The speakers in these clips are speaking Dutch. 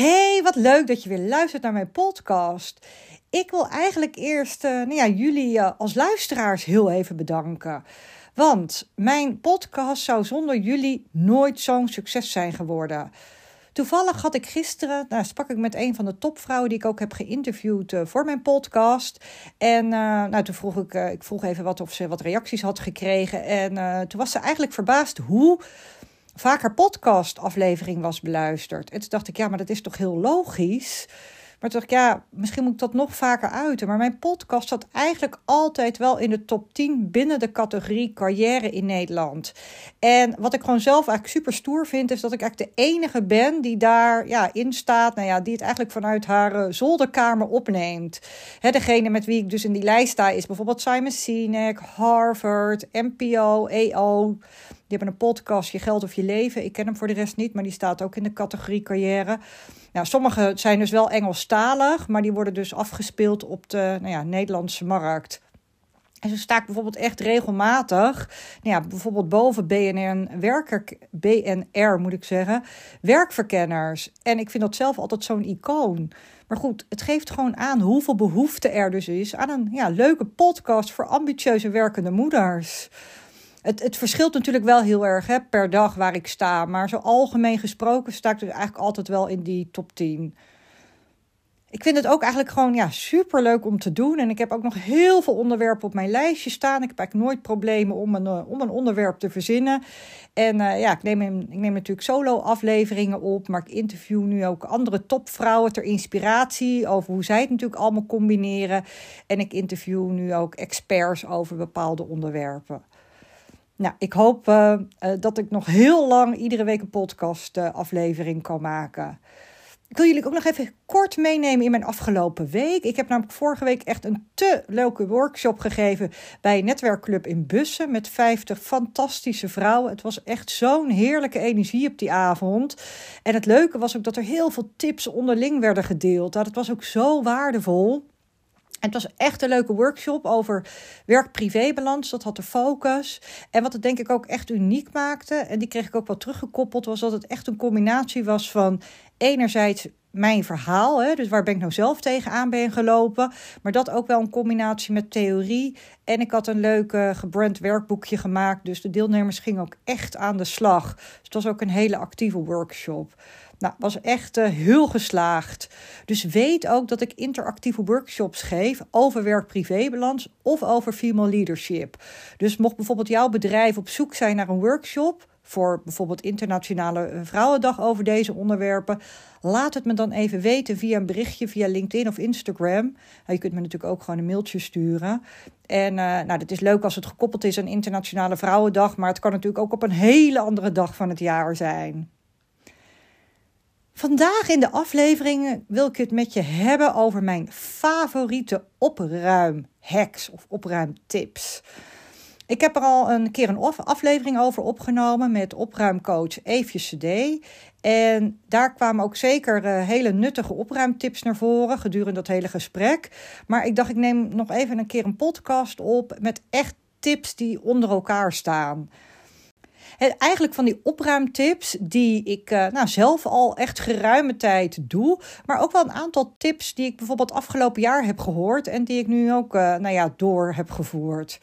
Hey, wat leuk dat je weer luistert naar mijn podcast. Ik wil eigenlijk eerst uh, nou ja, jullie uh, als luisteraars heel even bedanken. Want mijn podcast zou zonder jullie nooit zo'n succes zijn geworden. Toevallig had ik gisteren, nou, sprak ik met een van de topvrouwen die ik ook heb geïnterviewd uh, voor mijn podcast. En nou, toen vroeg ik, ik vroeg even wat of ze wat reacties had gekregen. En toen was ze eigenlijk verbaasd hoe vaker podcastaflevering was beluisterd. En toen dacht ik, ja, maar dat is toch heel logisch. Maar toen dacht ik, ja, misschien moet ik dat nog vaker uiten. Maar mijn podcast zat eigenlijk altijd wel in de top 10 binnen de categorie carrière in Nederland. En wat ik gewoon zelf eigenlijk super stoer vind, is dat ik eigenlijk de enige ben die daar ja, in staat. Nou ja, die het eigenlijk vanuit haar uh, zolderkamer opneemt. Hè, degene met wie ik dus in die lijst sta is bijvoorbeeld Simon Sinek, Harvard, NPO, EO. Die hebben een podcast, Je Geld of Je Leven. Ik ken hem voor de rest niet, maar die staat ook in de categorie carrière. Nou, sommige zijn dus wel Engelstalig, maar die worden dus afgespeeld op de nou ja, Nederlandse markt. En zo sta bijvoorbeeld echt regelmatig, nou ja, bijvoorbeeld boven BNR, werker, BNR moet ik zeggen, werkverkenners. En ik vind dat zelf altijd zo'n icoon. Maar goed, het geeft gewoon aan hoeveel behoefte er dus is aan een ja, leuke podcast voor ambitieuze werkende moeders. Het, het verschilt natuurlijk wel heel erg hè, per dag waar ik sta. Maar zo algemeen gesproken sta ik dus eigenlijk altijd wel in die top 10. Ik vind het ook eigenlijk gewoon ja, super leuk om te doen. En ik heb ook nog heel veel onderwerpen op mijn lijstje staan. Ik heb eigenlijk nooit problemen om een, eh, om een onderwerp te verzinnen. En uh, ja, ik neem, ik neem natuurlijk solo-afleveringen op. Maar ik interview nu ook andere topvrouwen ter inspiratie. Over hoe zij het natuurlijk allemaal combineren. En ik interview nu ook experts over bepaalde onderwerpen. Nou, ik hoop uh, uh, dat ik nog heel lang iedere week een podcast uh, aflevering kan maken. Ik wil jullie ook nog even kort meenemen in mijn afgelopen week. Ik heb namelijk vorige week echt een te leuke workshop gegeven bij een netwerkclub in Bussen met 50 fantastische vrouwen. Het was echt zo'n heerlijke energie op die avond. En het leuke was ook dat er heel veel tips onderling werden gedeeld. Dat was ook zo waardevol. Het was echt een leuke workshop over werk-privé-balans. Dat had de focus. En wat het denk ik ook echt uniek maakte, en die kreeg ik ook wel teruggekoppeld, was dat het echt een combinatie was van enerzijds mijn verhaal, hè, dus waar ben ik nou zelf tegenaan ben gelopen, maar dat ook wel een combinatie met theorie. En ik had een leuk gebrand werkboekje gemaakt, dus de deelnemers gingen ook echt aan de slag. Dus het was ook een hele actieve workshop. Nou, was echt uh, heel geslaagd. Dus weet ook dat ik interactieve workshops geef over werk-privébalans of over female leadership. Dus mocht bijvoorbeeld jouw bedrijf op zoek zijn naar een workshop voor bijvoorbeeld Internationale eh, Vrouwendag over deze onderwerpen, laat het me dan even weten via een berichtje via LinkedIn of Instagram. Je kunt me natuurlijk ook gewoon een mailtje sturen. En uh, nou, dat is leuk als het gekoppeld is aan Internationale Vrouwendag, maar het kan natuurlijk ook op een hele andere dag van het jaar zijn. Vandaag in de aflevering wil ik het met je hebben over mijn favoriete opruimhacks of opruimtips. Ik heb er al een keer een aflevering over opgenomen met opruimcoach Eefje CD. En daar kwamen ook zeker uh, hele nuttige opruimtips naar voren gedurende dat hele gesprek. Maar ik dacht, ik neem nog even een keer een podcast op met echt tips die onder elkaar staan eigenlijk van die opruimtips die ik uh, nou, zelf al echt geruime tijd doe. Maar ook wel een aantal tips die ik bijvoorbeeld afgelopen jaar heb gehoord. En die ik nu ook uh, nou ja, door heb gevoerd.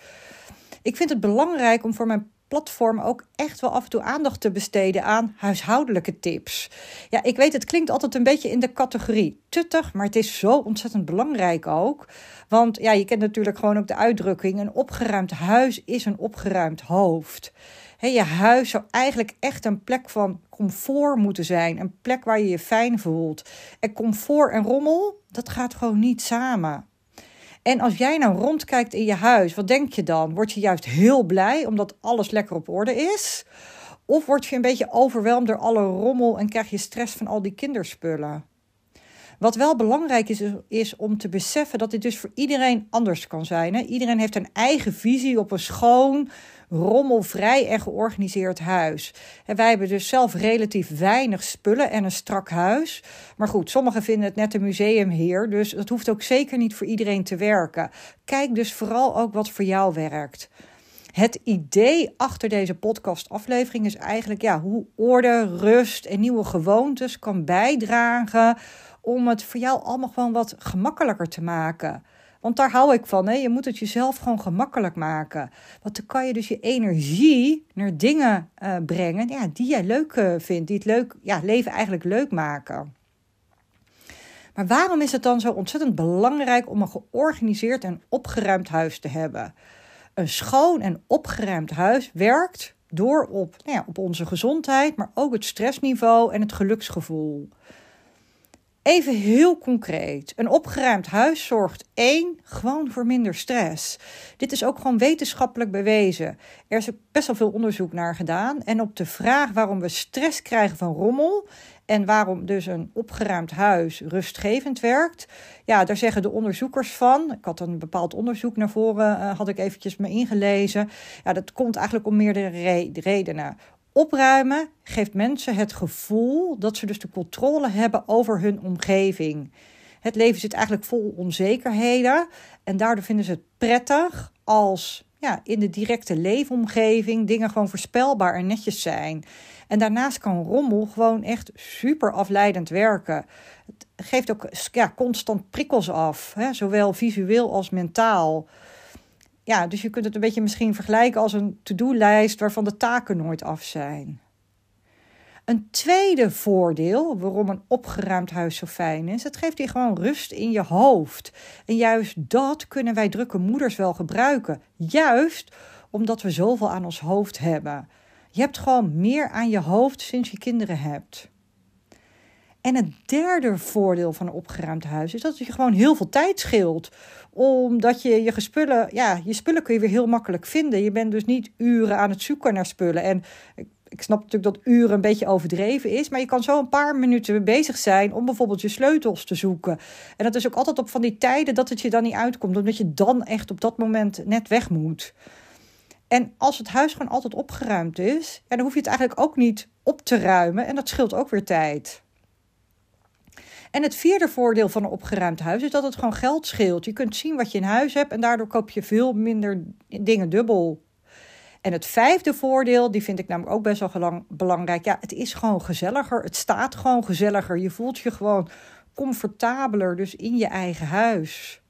Ik vind het belangrijk om voor mijn platform ook echt wel af en toe aandacht te besteden aan huishoudelijke tips. Ja, ik weet, het klinkt altijd een beetje in de categorie tuttig, maar het is zo ontzettend belangrijk ook. Want ja, je kent natuurlijk gewoon ook de uitdrukking: een opgeruimd huis is een opgeruimd hoofd je huis zou eigenlijk echt een plek van comfort moeten zijn. Een plek waar je je fijn voelt. En comfort en rommel, dat gaat gewoon niet samen. En als jij nou rondkijkt in je huis, wat denk je dan? Word je juist heel blij omdat alles lekker op orde is? Of word je een beetje overweldigd door alle rommel en krijg je stress van al die kinderspullen? Wat wel belangrijk is, is om te beseffen dat dit dus voor iedereen anders kan zijn. Iedereen heeft een eigen visie op een schoon, rommelvrij en georganiseerd huis. En wij hebben dus zelf relatief weinig spullen en een strak huis. Maar goed, sommigen vinden het net een museumheer, dus dat hoeft ook zeker niet voor iedereen te werken. Kijk dus vooral ook wat voor jou werkt. Het idee achter deze podcastaflevering is eigenlijk ja, hoe orde, rust en nieuwe gewoontes kan bijdragen om het voor jou allemaal gewoon wat gemakkelijker te maken. Want daar hou ik van. Hè? Je moet het jezelf gewoon gemakkelijk maken. Want dan kan je dus je energie naar dingen uh, brengen die jij leuk uh, vindt. Die het leuk, ja, leven eigenlijk leuk maken. Maar waarom is het dan zo ontzettend belangrijk om een georganiseerd en opgeruimd huis te hebben? Een schoon en opgeruimd huis werkt door op, nou ja, op onze gezondheid, maar ook het stressniveau en het geluksgevoel. Even heel concreet. Een opgeruimd huis zorgt één gewoon voor minder stress. Dit is ook gewoon wetenschappelijk bewezen. Er is best wel veel onderzoek naar gedaan. En op de vraag waarom we stress krijgen van rommel en waarom dus een opgeruimd huis rustgevend werkt. Ja, daar zeggen de onderzoekers van. Ik had een bepaald onderzoek naar voren, uh, had ik eventjes me ingelezen. Ja, dat komt eigenlijk om meerdere redenen. Opruimen geeft mensen het gevoel dat ze dus de controle hebben over hun omgeving. Het leven zit eigenlijk vol onzekerheden en daardoor vinden ze het prettig als ja, in de directe leefomgeving dingen gewoon voorspelbaar en netjes zijn. En daarnaast kan rommel gewoon echt super afleidend werken. Het geeft ook ja, constant prikkels af, hè, zowel visueel als mentaal ja, dus je kunt het een beetje misschien vergelijken als een to-do-lijst waarvan de taken nooit af zijn. Een tweede voordeel waarom een opgeruimd huis zo fijn is, het geeft je gewoon rust in je hoofd. En juist dat kunnen wij drukke moeders wel gebruiken. Juist omdat we zoveel aan ons hoofd hebben. Je hebt gewoon meer aan je hoofd sinds je kinderen hebt. En het derde voordeel van een opgeruimd huis is dat het je gewoon heel veel tijd scheelt. Omdat je je spullen, ja, je spullen kun je weer heel makkelijk vinden. Je bent dus niet uren aan het zoeken naar spullen. En ik, snap natuurlijk dat uren een beetje overdreven is. Maar je kan zo een paar minuten bezig zijn om bijvoorbeeld je sleutels te zoeken. En dat is ook altijd op van die tijden dat het je dan niet uitkomt. Omdat je dan echt op dat moment net weg moet. En als het huis gewoon altijd opgeruimd is, ja, dan hoef je het eigenlijk ook niet op te ruimen. En dat scheelt ook weer tijd. En het vierde voordeel van een opgeruimd huis is dat het gewoon geld scheelt. Je kunt zien wat je in huis hebt en daardoor koop je veel minder dingen dubbel. En het vijfde voordeel, die vind ik namelijk ook best wel belangrijk. Ja, het is gewoon gezelliger. Het staat gewoon gezelliger. Je voelt je gewoon comfortabeler dus in je eigen huis.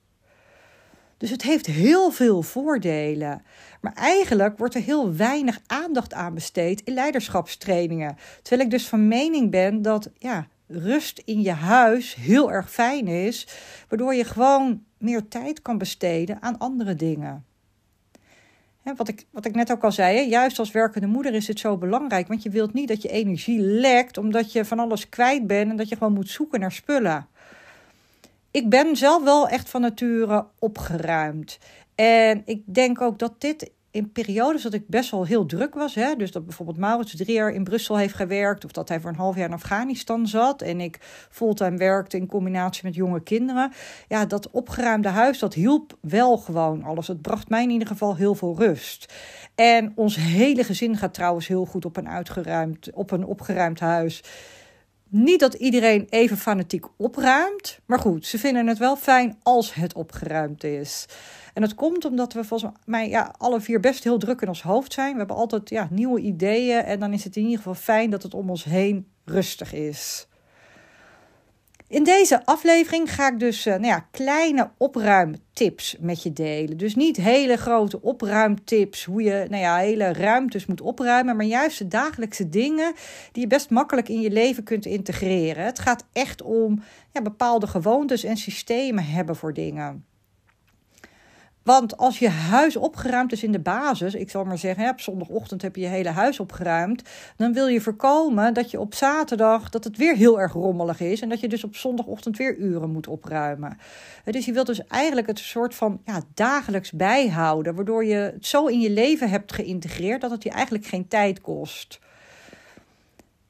Dus het heeft heel veel voordelen. Maar eigenlijk wordt er heel weinig aandacht aan besteed in leiderschapstrainingen. Terwijl ik dus van mening ben dat ja, rust in je huis heel erg fijn is, waardoor je gewoon meer tijd kan besteden aan andere dingen. wat, ik, wat ik net ook al zei, juist als werkende moeder is het zo belangrijk, want je wilt niet dat je energie lekt omdat je van alles kwijt bent en dat je gewoon moet zoeken naar spullen. Ik ben zelf wel echt van nature opgeruimd. En ik denk ook dat dit in periodes dat ik best wel heel druk was. Hè, dus dat bijvoorbeeld Maurits drie jaar in Brussel heeft gewerkt. Of dat hij voor een half jaar in Afghanistan zat. En ik fulltime werkte in combinatie met jonge kinderen. Ja, dat opgeruimde huis, dat hielp wel gewoon alles. Het bracht mij in ieder geval heel veel rust. En ons hele gezin gaat trouwens heel goed op een, uitgeruimd, op een opgeruimd huis. Niet dat iedereen even fanatiek opruimt. Maar goed, ze vinden het wel fijn als het opgeruimd is. En dat komt omdat we volgens mij ja, alle vier best heel druk in ons hoofd zijn. We hebben altijd ja, nieuwe ideeën. En dan is het in ieder geval fijn dat het om ons heen rustig is. In deze aflevering ga ik dus uh, nou ja, kleine opruimtips met je delen. Dus niet hele grote opruimtips, hoe je nou ja, hele ruimtes moet opruimen, maar juist de dagelijkse dingen die je best makkelijk in je leven kunt integreren. Het gaat echt om ja, bepaalde gewoontes en systemen hebben voor dingen. Want als je huis opgeruimd is in de basis, ik zal maar zeggen, op zondagochtend heb je je hele huis opgeruimd, dan wil je voorkomen dat je op zaterdag dat het weer heel erg rommelig is en dat je dus op zondagochtend weer uren moet opruimen. Dus je wilt dus eigenlijk het soort van ja, dagelijks bijhouden, waardoor je het zo in je leven hebt geïntegreerd dat het je eigenlijk geen tijd kost.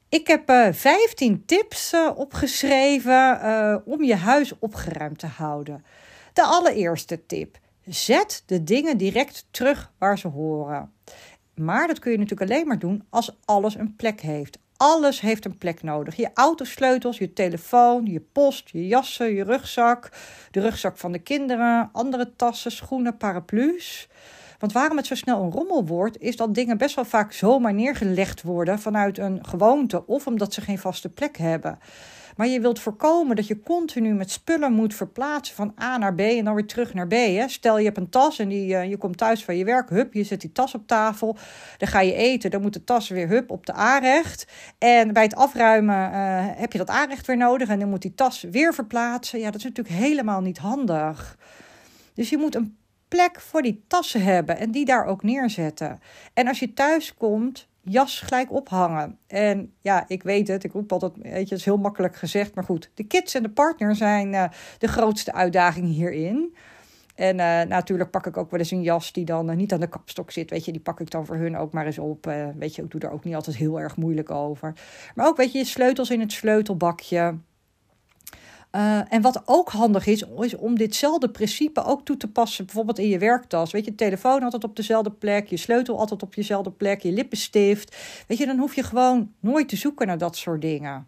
Ik heb uh, eh, 15 tips uh, opgeschreven om je huis opgeruimd te houden. De allereerste tip Zet de dingen direct terug waar ze horen. Maar dat kun je natuurlijk alleen maar doen als alles een plek heeft. Alles heeft een plek nodig. Je autosleutels, je telefoon, je post, je jassen, je rugzak, de rugzak van de kinderen, andere tassen, schoenen, paraplu's. Want waarom het zo snel een rommel wordt, is dat dingen best wel vaak zomaar neergelegd worden vanuit een gewoonte of omdat ze geen vaste plek hebben. Maar je wilt voorkomen dat je continu met spullen moet verplaatsen van A naar B en dan weer terug naar B. Hè? Stel je hebt een tas en die, uh, je komt thuis van je werk, hup, je zet die tas op tafel. Dan ga je eten, dan moet de tas weer hup op de aanrecht. En bij het afruimen uh, heb je dat aanrecht weer nodig en dan moet die tas weer verplaatsen. Ja, dat is natuurlijk helemaal niet handig. Dus je moet een plek voor die tassen hebben en die daar ook neerzetten. En als je thuis komt, jas gelijk ophangen. En ja, ik weet het, ik roep altijd, weet je, het is heel makkelijk gezegd, maar goed. De kids en de partner zijn uh, de grootste uitdaging hierin. En uh, natuurlijk pak ik ook wel eens een jas die dan uh, niet aan de kapstok zit. Weet je, die pak ik dan voor hun ook maar eens op. weet je, ik doe er ook niet altijd heel erg moeilijk over. Maar ook, weet je sleutels in het sleutelbakje. Uh, en wat ook handig is, is om ditzelfde principe ook toe te passen, bijvoorbeeld in je werktas. Weet je, telefoon altijd op dezelfde plek, je sleutel altijd op jezelfde plek, je lippenstift. Weet je, dan hoef je gewoon nooit te zoeken naar dat soort dingen.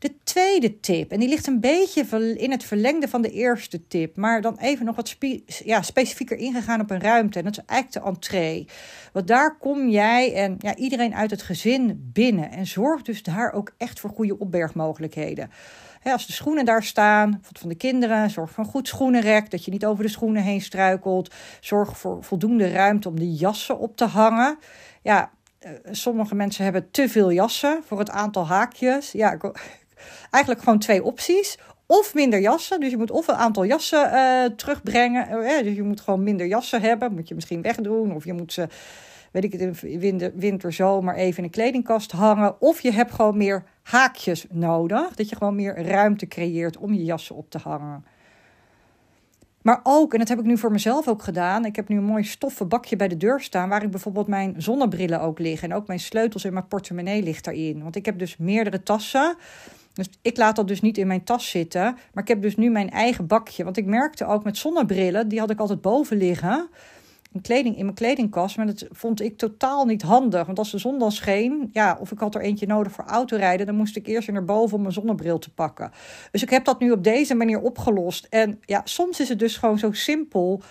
De tweede tip, en die ligt een beetje in het verlengde van de eerste tip, maar dan even nog wat specifieker ingegaan op een ruimte. En dat is eigenlijk de entree. Want daar kom jij en ja, iedereen uit het gezin binnen. En zorg dus daar ook echt voor goede opbergmogelijkheden. als de schoenen daar staan, van de kinderen, zorg voor een goed schoenenrek, dat je niet over de schoenen heen struikelt. Zorg voor voldoende ruimte om de jassen op te hangen. Ja, eh, sommige mensen hebben te veel jassen voor het aantal haakjes. Ja, eigenlijk gewoon twee opties. Of minder jassen. Dus je moet of een aantal jassen uh, terugbrengen. Uh, dus je moet gewoon minder jassen hebben. Moet je misschien wegdoen. Of je moet ze, weet ik het, in winter, winter zomer even in een kledingkast hangen. Of je hebt gewoon meer haakjes nodig. Dat je gewoon meer ruimte creëert om je jassen op te hangen. Maar ook, en dat heb ik nu voor mezelf ook gedaan. Ik heb nu een mooi stoffen bakje bij de deur staan. Waar ik bijvoorbeeld mijn zonnebrillen ook liggen. En ook mijn sleutels en mijn portemonnee ligt daarin. Want ik heb dus meerdere tassen. Dus ik laat dat dus niet in mijn tas zitten. Maar ik heb dus nu mijn eigen bakje. Want ik merkte ook met zonnebrillen, die had ik altijd boven liggen. In, kleding, in mijn kledingkast. Maar dat vond ik totaal niet handig. Want als de zon dan scheen, ja, of ik had er eentje nodig voor autorijden, dan moest ik eerst naar boven om mijn zonnebril te pakken. Dus ik heb dat nu op deze manier opgelost. En ja, soms is het dus gewoon zo simpel.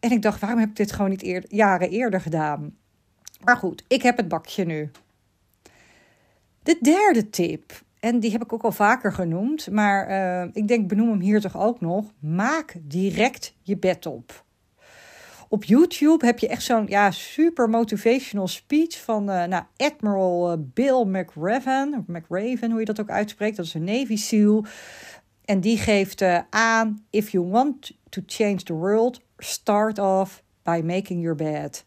En ik dacht, waarom heb ik dit gewoon niet eer, jaren eerder gedaan? Maar goed, ik heb het bakje nu. De derde tip. En die heb ik ook al vaker genoemd. Maar uh, ik denk, benoem hem hier toch ook nog. Maak direct je bed op. Op YouTube heb je echt zo'n ja, super motivational speech van uh, nou, Admiral uh, Bill McRaven, McRaven, hoe je dat ook uitspreekt. Dat is een Navy SEAL. En die geeft aan: If you want to change the world, start off by making your bed.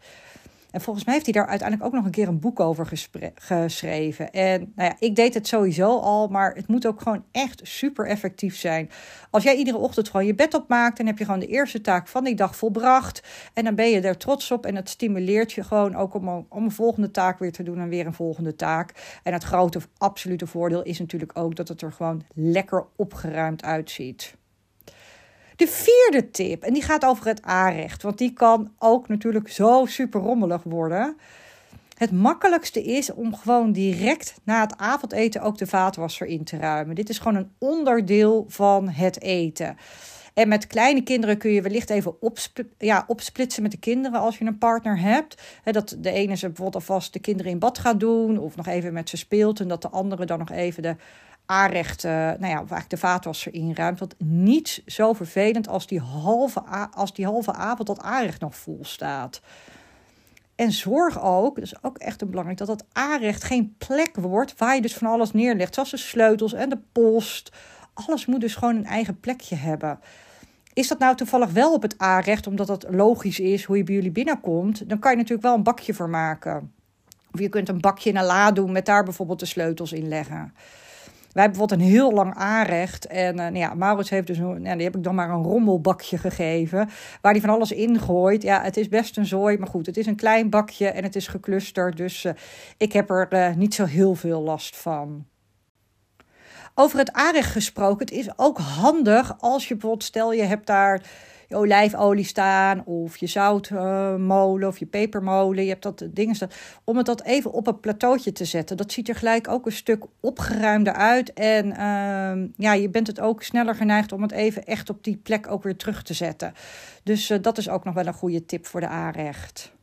En volgens mij heeft hij daar uiteindelijk ook nog een keer een boek over geschreven. En nou ja, ik deed het sowieso al, maar het moet ook gewoon echt super effectief zijn. Als jij iedere ochtend gewoon je bed opmaakt, dan heb je gewoon de eerste taak van die dag volbracht. En dan ben je er trots op en het stimuleert je gewoon ook om, om een volgende taak weer te doen en weer een volgende taak. En het grote absolute voordeel is natuurlijk ook dat het er gewoon lekker opgeruimd uitziet. De vierde tip, en die gaat over het aanrecht, want die kan ook natuurlijk zo super rommelig worden. Het makkelijkste is om gewoon direct na het avondeten ook de vaatwasser in te ruimen. Dit is gewoon een onderdeel van het eten. En met kleine kinderen kun je wellicht even ja, opsplitsen met de kinderen als je een partner hebt. dat de ene ze bijvoorbeeld alvast de kinderen in bad gaat doen of nog even met ze speelt. En dat de andere dan nog even de aanrecht, uh, nou ja, of eigenlijk de vaatwasser inruimt. Want niets zo vervelend als die halve, als die halve avond dat aanrecht nog vol staat. En zorg ook, dat is ook echt belangrijk, dat dat aanrecht geen plek wordt waar je dus van alles neerlegt. Zoals de sleutels en de post. Alles moet dus gewoon een eigen plekje hebben. Is dat nou toevallig wel op het aanrecht, omdat dat logisch is hoe je bij jullie binnenkomt? Dan kan je natuurlijk wel een bakje voor maken. Of je kunt een bakje in een la doen met daar bijvoorbeeld de sleutels in leggen. Wij hebben bijvoorbeeld een heel lang aanrecht. En uh, nou ja, Maurits heeft dus, een, die heb ik dan maar een rommelbakje gegeven. Waar hij van alles ingooit. Ja, het is best een zooi. Maar goed, het is een klein bakje en het is geclusterd. Dus uh, ik heb er uh, niet zo heel veel last van. Over het aanrecht gesproken. Het is ook handig als je bijvoorbeeld, stel je hebt daar je olijfolie staan of je zoutmolen of je pepermolen. Je hebt dat dingen staan. Om het dat even op een plateautje te zetten. Dat ziet er gelijk ook een stuk opgeruimder uit. En ehm, ja, je bent het ook sneller geneigd om het even echt op die plek ook weer terug te zetten. Dus uh, dat is ook nog wel een goede tip voor de aanrecht.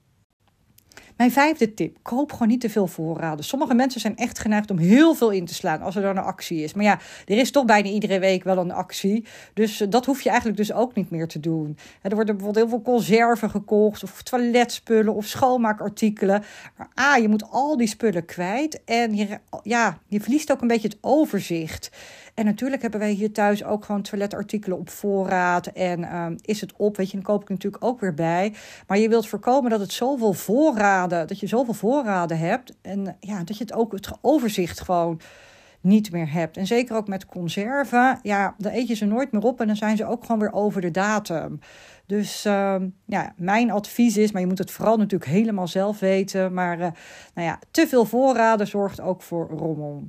Mijn vijfde tip: koop gewoon niet te veel voorraden. Sommige mensen zijn echt geneigd om heel veel in te slaan als er dan een actie is. Maar ja, er is toch bijna iedere week wel een actie. Dus uh, dat hoef je eigenlijk dus ook niet meer te doen. Er worden bijvoorbeeld heel veel conserven gekocht, of toiletspullen of schoonmaakartikelen. Maar A, je moet al die spullen kwijt. En je, ja, je verliest ook een beetje het overzicht. En natuurlijk hebben wij hier thuis ook gewoon toiletartikelen op voorraad. En um, is het op, weet je, dan koop ik natuurlijk ook weer bij. Maar je wilt voorkomen dat het zoveel dat je zoveel voorraden hebt. En ja, dat je het ook het overzicht gewoon niet meer hebt. En zeker ook met conserven. Ja, dan eet je ze nooit meer op en dan zijn ze ook gewoon weer over de datum. Dus uh, ja, mijn advies is, maar je moet het vooral natuurlijk helemaal zelf weten. Maar uh, nou ja, te veel voorraden zorgt ook voor rommel.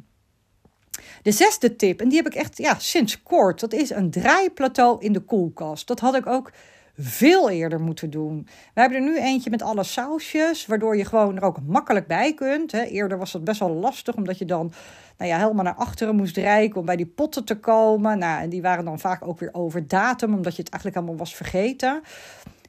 De zesde tip, en die heb ik echt ja, sinds kort, dat is een draaiplateau in de koelkast. Dat had ik ook veel eerder moeten doen. We hebben er nu eentje met alle sausjes, waardoor je gewoon er ook makkelijk bij kunt. Eerder was dat best wel lastig, omdat je dan nou ja, helemaal naar achteren moest rijken om bij die potten te komen. Nou, en die waren dan vaak ook weer over datum, omdat je het eigenlijk allemaal was vergeten.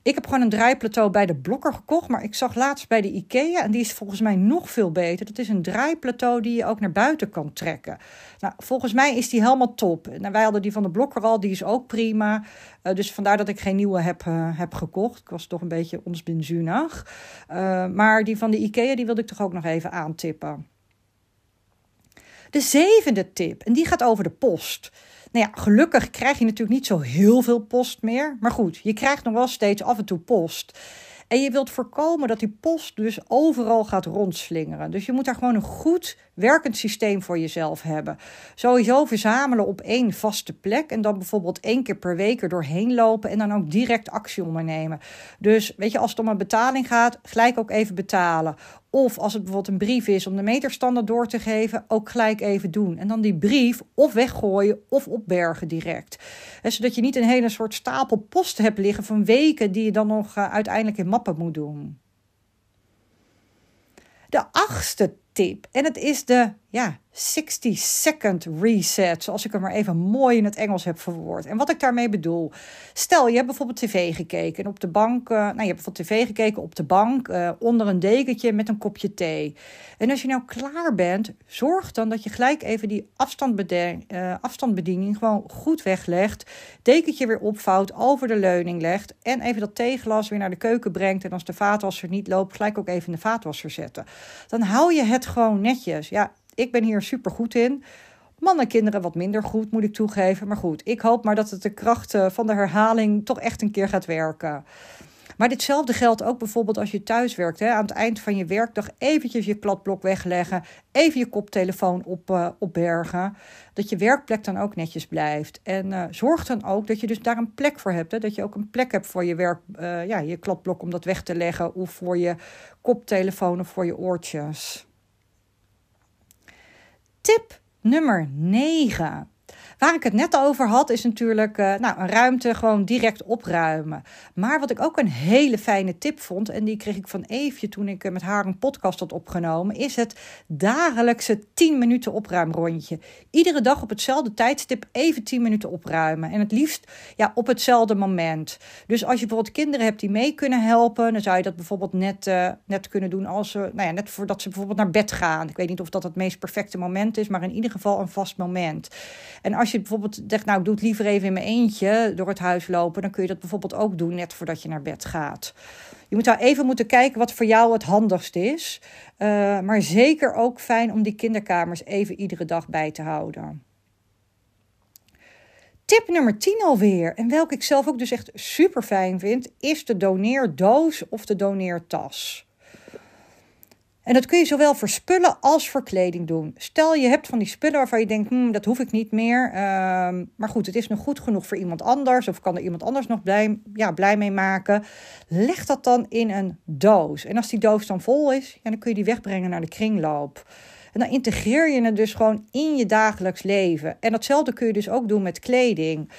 Ik heb gewoon een draaiplateau bij de Blokker gekocht, maar ik zag laatst bij de IKEA en die is volgens mij nog veel beter. Dat is een draaiplateau die je ook naar buiten kan trekken. Nou, volgens mij is die helemaal top. Nou, wij hadden die van de Blokker al, die is ook prima. Uh, dus vandaar dat ik geen nieuwe heb, uh, heb gekocht. Ik was toch een beetje onsbenzunig. Uh, maar die van de IKEA, die wilde ik toch ook nog even aantippen. De zevende tip, en die gaat over de post. Nou ja, gelukkig krijg je natuurlijk niet zo heel veel post meer. Maar goed, je krijgt nog wel steeds af en toe post. En je wilt voorkomen dat die post dus overal gaat rondslingeren. Dus je moet daar gewoon een goed werkend systeem voor jezelf hebben. Sowieso verzamelen op één vaste plek en dan bijvoorbeeld één keer per week er doorheen lopen en dan ook direct actie ondernemen. Dus weet je, als het om een betaling gaat, gelijk ook even betalen. Of als het bijvoorbeeld een brief is om de meterstanden door te geven, ook gelijk even doen. En dan die brief of weggooien of opbergen direct. En zodat je niet een hele soort stapel post hebt liggen van weken die je dan nog uh, uiteindelijk in mappen moet doen. De achtste tip. En het is de ja, 60 second reset, zoals ik hem maar even mooi in het Engels heb verwoord. En wat ik daarmee bedoel, stel je hebt bijvoorbeeld tv gekeken en op de bank, uh, nou je hebt bijvoorbeeld tv gekeken op de bank uh, onder een dekentje met een kopje thee. En als je nou klaar bent, zorg dan dat je gelijk even die uh, afstandbediening gewoon goed weglegt, dekentje weer opvouwt, over de leuning legt en even dat theeglas weer naar de keuken brengt en als de vaatwasser niet loopt, gelijk ook even in de vaatwasser zetten. Dan hou je het gewoon netjes. Ja, ik ben hier super goed in. Mannen en kinderen wat minder goed, moet ik toegeven. Maar goed, ik hoop maar dat het de kracht van de herhaling toch echt een keer gaat werken. Maar ditzelfde geldt ook bijvoorbeeld als je thuis werkt. Hè, aan het eind van je werkdag eventjes je kladblok wegleggen. Even je koptelefoon op, uh, opbergen. Dat je werkplek dan ook netjes blijft. En uh, zorg dan ook dat je dus daar een plek voor hebt. Dat je ook een plek hebt voor je werk, ja, je kladblok om dat weg te leggen. Of voor je koptelefoon of voor je oortjes. Tip nummer 9. Waar ik het net over had, is natuurlijk uh, nou, een ruimte gewoon direct opruimen. Maar wat ik ook een hele fijne tip vond, en die kreeg ik van Eefje toen ik uh, met haar een podcast had opgenomen, is het dagelijkse 10 minuten opruimrondje. Iedere dag op hetzelfde tijdstip even 10 minuten opruimen. En het liefst ja, op hetzelfde moment. Dus als je bijvoorbeeld kinderen hebt die mee kunnen helpen, dan zou je dat bijvoorbeeld net, uh, net kunnen doen als ze, nou ja, net voordat ze bijvoorbeeld naar bed gaan. Ik weet niet of dat het meest perfecte moment is, maar in ieder geval een vast moment. En als je bijvoorbeeld zegt, nou, ik doe het liever even in mijn eentje door het huis lopen, dan kun je dat bijvoorbeeld ook doen net voordat je naar bed gaat. Je moet daar even moeten kijken wat voor jou het handigst is. Uh, maar zeker ook fijn om die kinderkamers even iedere dag bij te houden. Tip nummer 10 alweer, en welke ik zelf ook dus echt super fijn vind, is de doneerdoos of de doneertas. En dat kun je zowel voor spullen als voor kleding doen. Stel je hebt van die spullen waarvan je denkt, hm, dat hoef ik niet meer. Uh, maar goed, het is nog goed genoeg voor iemand anders. Of kan er iemand anders nog blij, ja, blij mee maken. Leg dat dan in een doos. En als die doos dan vol is, ja, dan kun je die wegbrengen naar de kringloop. En dan integreer je het dus gewoon in je dagelijks leven. En datzelfde kun je dus ook doen met kleding.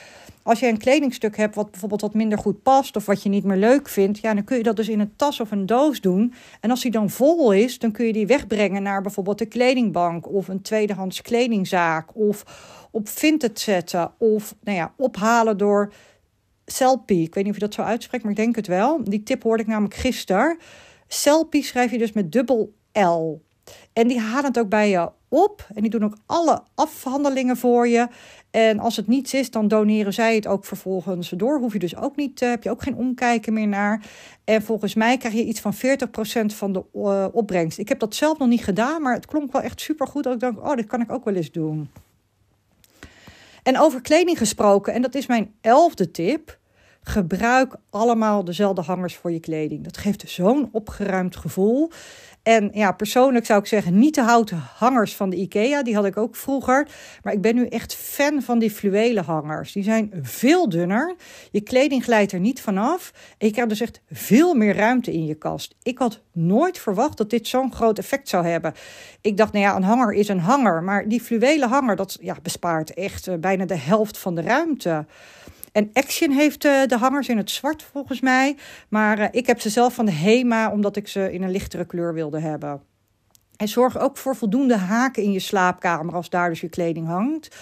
Als je een kledingstuk hebt wat bijvoorbeeld wat minder goed past of wat je niet meer leuk vindt, ja, dan kun je dat dus in een tas of een doos doen. En als die dan vol is, dan kun je die wegbrengen naar bijvoorbeeld de kledingbank of een tweedehands kledingzaak of op Vinted zetten of nou ja, ophalen door Selfie. Ik weet niet of je dat zo uitspreekt, maar ik denk het wel. Die tip hoorde ik namelijk gisteren. Selfie schrijf je dus met dubbel L. En die halen het ook bij je op. En die doen ook alle afhandelingen voor je. En als het niets is, dan doneren zij het ook vervolgens door. Hoef je dus ook niet, uh, heb je ook geen omkijken meer naar. En volgens mij krijg je iets van 40% van de uh, opbrengst. Ik heb dat zelf nog niet gedaan, maar het klonk wel echt super goed. Dat ik dacht, oh, dit kan ik ook wel eens doen. En over kleding gesproken, en dat is mijn elfde tip. Gebruik allemaal dezelfde hangers voor je kleding. Dat geeft zo'n opgeruimd gevoel. En ja, persoonlijk zou ik zeggen, niet de houten hangers van de IKEA. Die had ik ook vroeger. Maar ik ben nu echt fan van die fluwelen hangers. Die zijn veel dunner. Je kleding glijdt er niet vanaf. Je krijgt dus echt veel meer ruimte in je kast. Ik had nooit verwacht dat dit zo'n groot effect zou hebben. Ik dacht, nou ja, een hanger is een hanger. Maar die fluwelen hanger, dat ja, bespaart echt uh, bijna de helft van de ruimte. En Action heeft uh, de hangers in het zwart volgens mij. Maar uh, ik heb ze zelf van de Hema, omdat ik ze in een lichtere kleur wilde hebben. En zorg ook voor voldoende haken in je slaapkamer als daar dus je kleding hangt.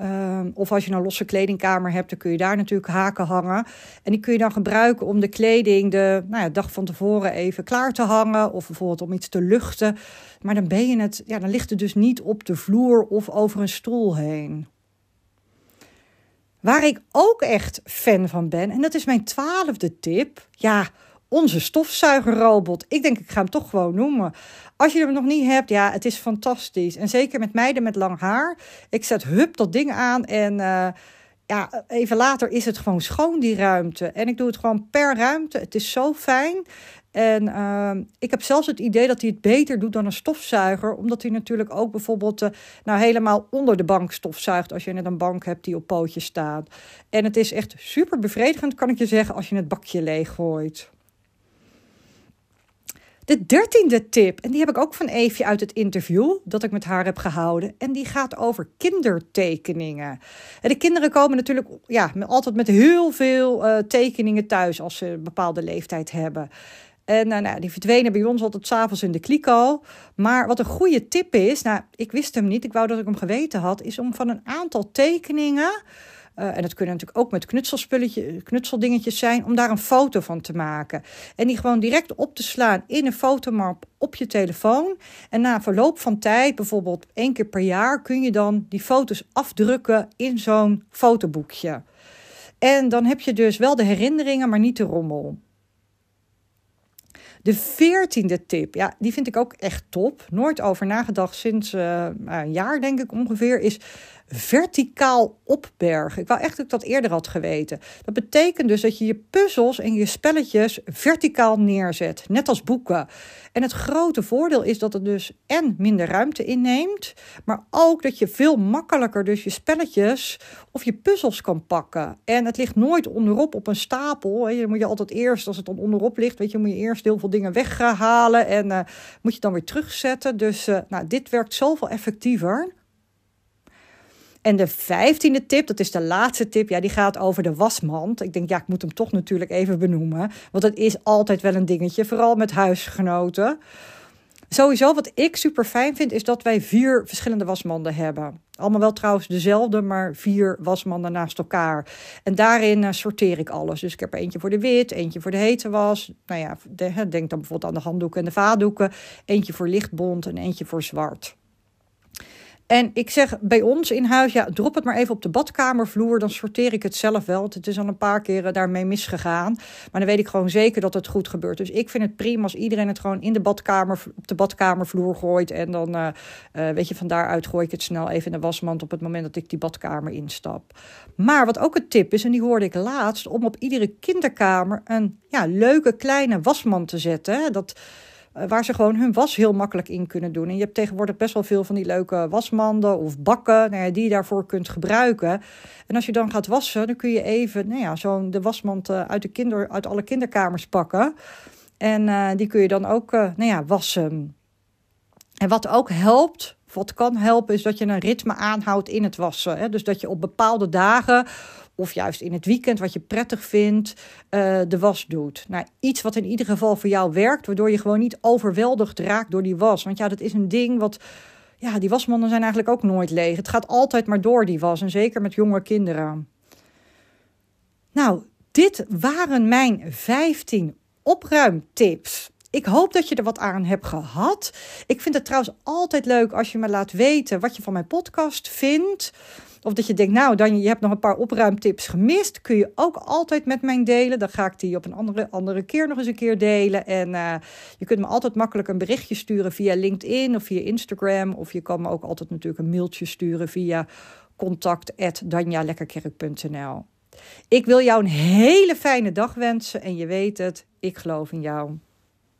Uh, of als je een losse kledingkamer hebt, dan kun je daar natuurlijk haken hangen. En die kun je dan gebruiken om de kleding de nou ja, dag van tevoren even klaar te hangen. Of bijvoorbeeld om iets te luchten. Maar dan ben je het, ja, dan ligt het dus niet op de vloer of over een stoel heen. Waar ik ook echt fan van ben, en dat is mijn twaalfde tip. Ja, onze stofzuigerrobot. Ik denk, ik ga hem toch gewoon noemen. Als je hem nog niet hebt, ja, het is fantastisch. En zeker met meiden met lang haar. Ik zet hup dat ding aan en uh, ja, even later is het gewoon schoon, die ruimte. En ik doe het gewoon per ruimte. Het is zo fijn. En uh, ik heb zelfs het idee dat hij het beter doet dan een stofzuiger. Omdat hij natuurlijk ook bijvoorbeeld uh, nou helemaal onder de bank stofzuigt. Als je net een bank hebt die op pootjes staat. En het is echt super bevredigend, kan ik je zeggen, als je het bakje leeg gooit. De dertiende tip, en die heb ik ook van Eefje uit het interview dat ik met haar heb gehouden. En die gaat over kindertekeningen. En de kinderen komen natuurlijk ja, altijd met heel veel uh, tekeningen thuis als ze een bepaalde leeftijd hebben. En uh, nou, die verdwenen bij ons altijd s'avonds in de kliko. Maar wat een goede tip is, nou, ik wist hem niet, ik wou dat ik hem geweten had, is om van een aantal tekeningen uh, en dat kunnen natuurlijk ook met knutseldingetjes zijn, om daar een foto van te maken. En die gewoon direct op te slaan in een fotomap op je telefoon. En na verloop van tijd, bijvoorbeeld één keer per jaar, kun je dan die foto's afdrukken in zo'n fotoboekje. En dan heb je dus wel de herinneringen, maar niet de rommel. De veertiende tip, ja, die vind ik ook echt top. Nooit over nagedacht sinds uh, een jaar, denk ik ongeveer, is verticaal opbergen. Ik wou echt dat ik dat eerder had geweten. Dat betekent dus dat je je puzzels en je spelletjes verticaal neerzet, net als boeken. En het grote voordeel is dat het dus en minder ruimte inneemt, maar ook dat je veel makkelijker dus je spelletjes of je puzzels kan pakken. En het ligt nooit onderop op een stapel. Je moet je altijd eerst, als het dan onderop ligt, weet je, moet je eerst heel veel dingen weghalen en uh, moet je dan weer terugzetten. Dus uh, nou, dit werkt zoveel effectiever. En de vijftiende tip, dat is de laatste tip, ja, die gaat over de wasmand. Ik denk, ja, ik moet hem toch natuurlijk even benoemen. Want het is altijd wel een dingetje, vooral met huisgenoten. Sowieso, wat ik super fijn vind, is dat wij vier verschillende wasmanden hebben. Allemaal wel trouwens dezelfde, maar vier wasmanden naast elkaar. En daarin uh, sorteer ik alles. Dus ik heb eentje voor de wit, eentje voor de hete was. Nou ja, de, denk dan bijvoorbeeld aan de handdoeken en de vaatdoeken. Eentje voor lichtbont en eentje voor zwart. En ik zeg bij ons in huis, ja, drop het maar even op de badkamervloer. Dan sorteer ik het zelf wel. Het is al een paar keren daarmee misgegaan. Maar dan weet ik gewoon zeker dat het goed gebeurt. Dus ik vind het prima als iedereen het gewoon in de badkamer, op de badkamervloer gooit. En dan, uh, uh, weet je, van daaruit gooi ik het snel even in de wasmand op het moment dat ik die badkamer instap. Maar wat ook een tip is, en die hoorde ik laatst, om op iedere kinderkamer een ja, leuke kleine wasmand te zetten. Dat eh, waar ze gewoon hun was heel makkelijk in kunnen doen. En je hebt tegenwoordig best wel veel van die leuke wasmanden of bakken nou ja, die je daarvoor kunt gebruiken. En als je dan gaat wassen, dan kun je even nou ja, zo'n de wasmand eh, uit, de kinder, uit alle kinderkamers pakken. En uh, die kun je dan ook nou ja, wassen. En wat ook helpt, wat kan helpen, is dat je een ritme aanhoudt in het wassen. Hè? Dus dat je op bepaalde dagen of juist in het weekend, wat je prettig vindt, uh, de was doet. Nou, iets wat in ieder geval voor jou werkt, waardoor je gewoon niet overweldigd raakt door die was. Want ja, dat is een ding wat. Ja, die wasmannen zijn eigenlijk ook nooit leeg. Het gaat altijd maar door, die was. En zeker met jonge kinderen. Nou, dit waren mijn 15 opruimtips. Ik hoop dat je er wat aan hebt gehad. Ik vind het trouwens altijd leuk als je me laat weten wat je van mijn podcast vindt. Of dat je denkt, nou, dan, je hebt nog een paar opruimtips gemist. Kun je ook altijd met mij delen. Dan ga ik die op een andere, andere keer nog eens een keer delen. En uh, je kunt me altijd makkelijk een berichtje sturen via LinkedIn of via Instagram. Of je kan me ook altijd natuurlijk een mailtje sturen via contact.danjalekkerkerk.nl Ik wil jou een hele fijne dag wensen. En je weet het, ik geloof in jou.